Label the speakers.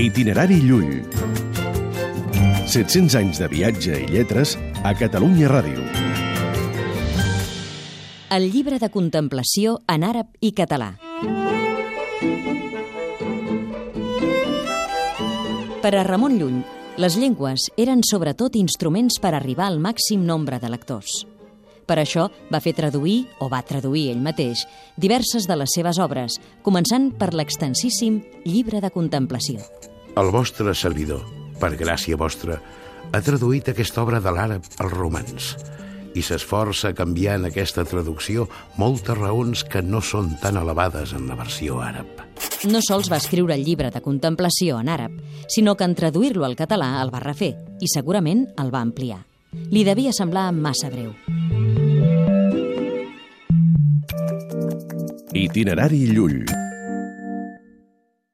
Speaker 1: Itinerari Llull. 700 anys de viatge i lletres a Catalunya Ràdio.
Speaker 2: El llibre de contemplació en àrab i català. Per a Ramon Llull, les llengües eren sobretot instruments per arribar al màxim nombre de lectors. Per això va fer traduir, o va traduir ell mateix, diverses de les seves obres, començant per l'extensíssim Llibre de Contemplació.
Speaker 3: El vostre servidor, per gràcia vostra, ha traduït aquesta obra de l'àrab al romanç i s'esforça a canviar en aquesta traducció moltes raons que no són tan elevades en la versió àrab.
Speaker 2: No sols va escriure el llibre de contemplació en àrab, sinó que en traduir-lo al català el va refer i segurament el va ampliar. Li devia semblar massa breu.
Speaker 1: Itinerari Llull.